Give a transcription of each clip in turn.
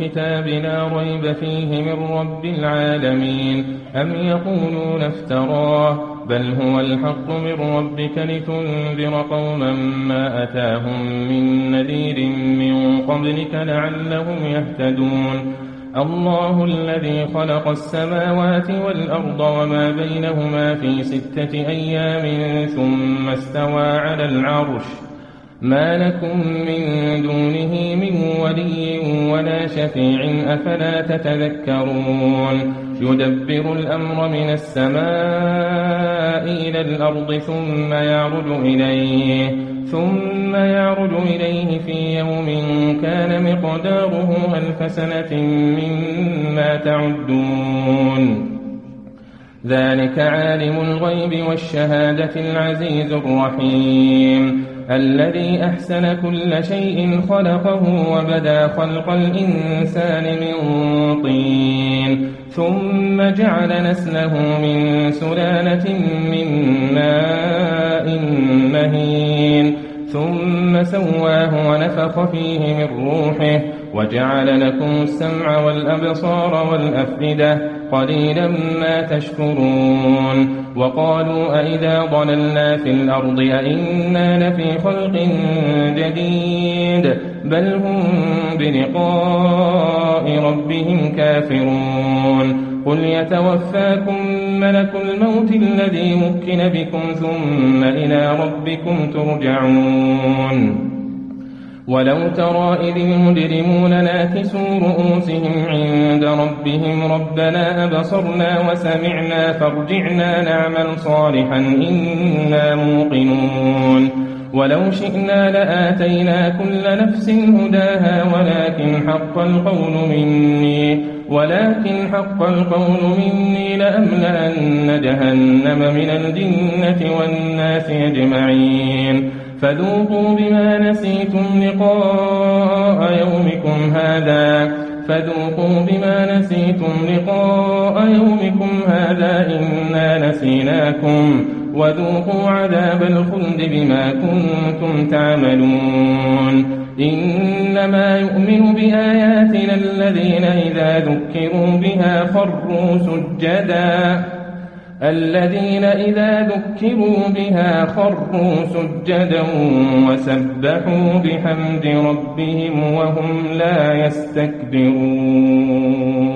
الكتاب لا ريب فيه من رب العالمين. أم يقولون افتراه؟ بل هو الحق من ربك لتنذر قوما ما أتاهم من نذير من قبلك لعلهم يهتدون. الله الذي خلق السماوات والأرض وما بينهما في ستة أيام ثم استوى على العرش. ما لكم من دونه من ولي ولا شفيع أفلا تتذكرون. يدبر الأمر من السماء إلى الأرض ثم يعرج إليه ثم يعرج إليه في يوم كان مقداره ألف سنة مما تعدون. ذلك عالم الغيب والشهادة العزيز الرحيم. الذي أحسن كل شيء خلقه وبدا خلق الإنسان من طين ثم جعل نسله من سلالة من ماء مهين. ثم سواه ونفخ فيه من روحه وجعل لكم السمع والأبصار والأفئدة قليلا ما تشكرون وقالوا أئذا ضللنا في الأرض أئنا لفي خلق جديد بل هم بلقاء ربهم كافرون قل يتوفاكم ملك الموت الذي مكن بكم ثم إلى ربكم ترجعون ولو ترى إذ المجرمون ناكسوا رؤوسهم عند ربهم ربنا أبصرنا وسمعنا فارجعنا نعمل صالحا إنا موقنون ولو شئنا لآتينا كل نفس هداها ولكن حق القول مني ولكن حق القول مني لأملأن جهنم من الجنة والناس أجمعين. فذوقوا بما نسيتم لقاء يومكم هذا فذوقوا بما نسيتم لقاء يومكم هذا إنا نسيناكم. وذوقوا عذاب الخلد بما كنتم تعملون. إنما يؤمن بآياتنا الذين إذا ذكروا بها خروا سجداً. الذين إذا ذكروا بها خروا سجدا وسبحوا بحمد ربهم وهم لا يستكبرون.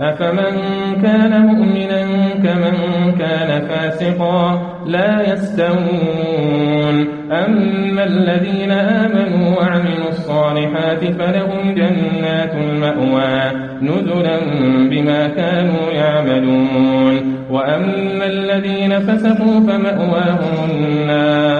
أفمن كان مؤمنا كمن كان فاسقا لا يستوون. أما الذين آمنوا وعملوا الصالحات فلهم جنات المأوى نزلا بما كانوا يعملون. وأما الذين فسقوا فمأواهم النار.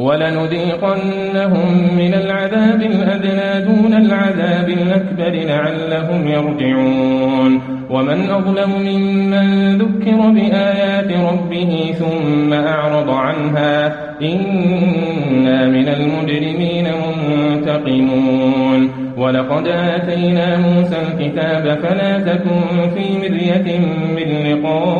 ولنذيقنهم من العذاب الأدنى دون العذاب الأكبر لعلهم يرجعون. ومن أظلم ممن ذكر بآيات ربه ثم أعرض عنها إنا من المجرمين منتقمون. ولقد آتينا موسى الكتاب فلا تكن في مرية من لقائه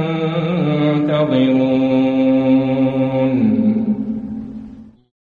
منتظرون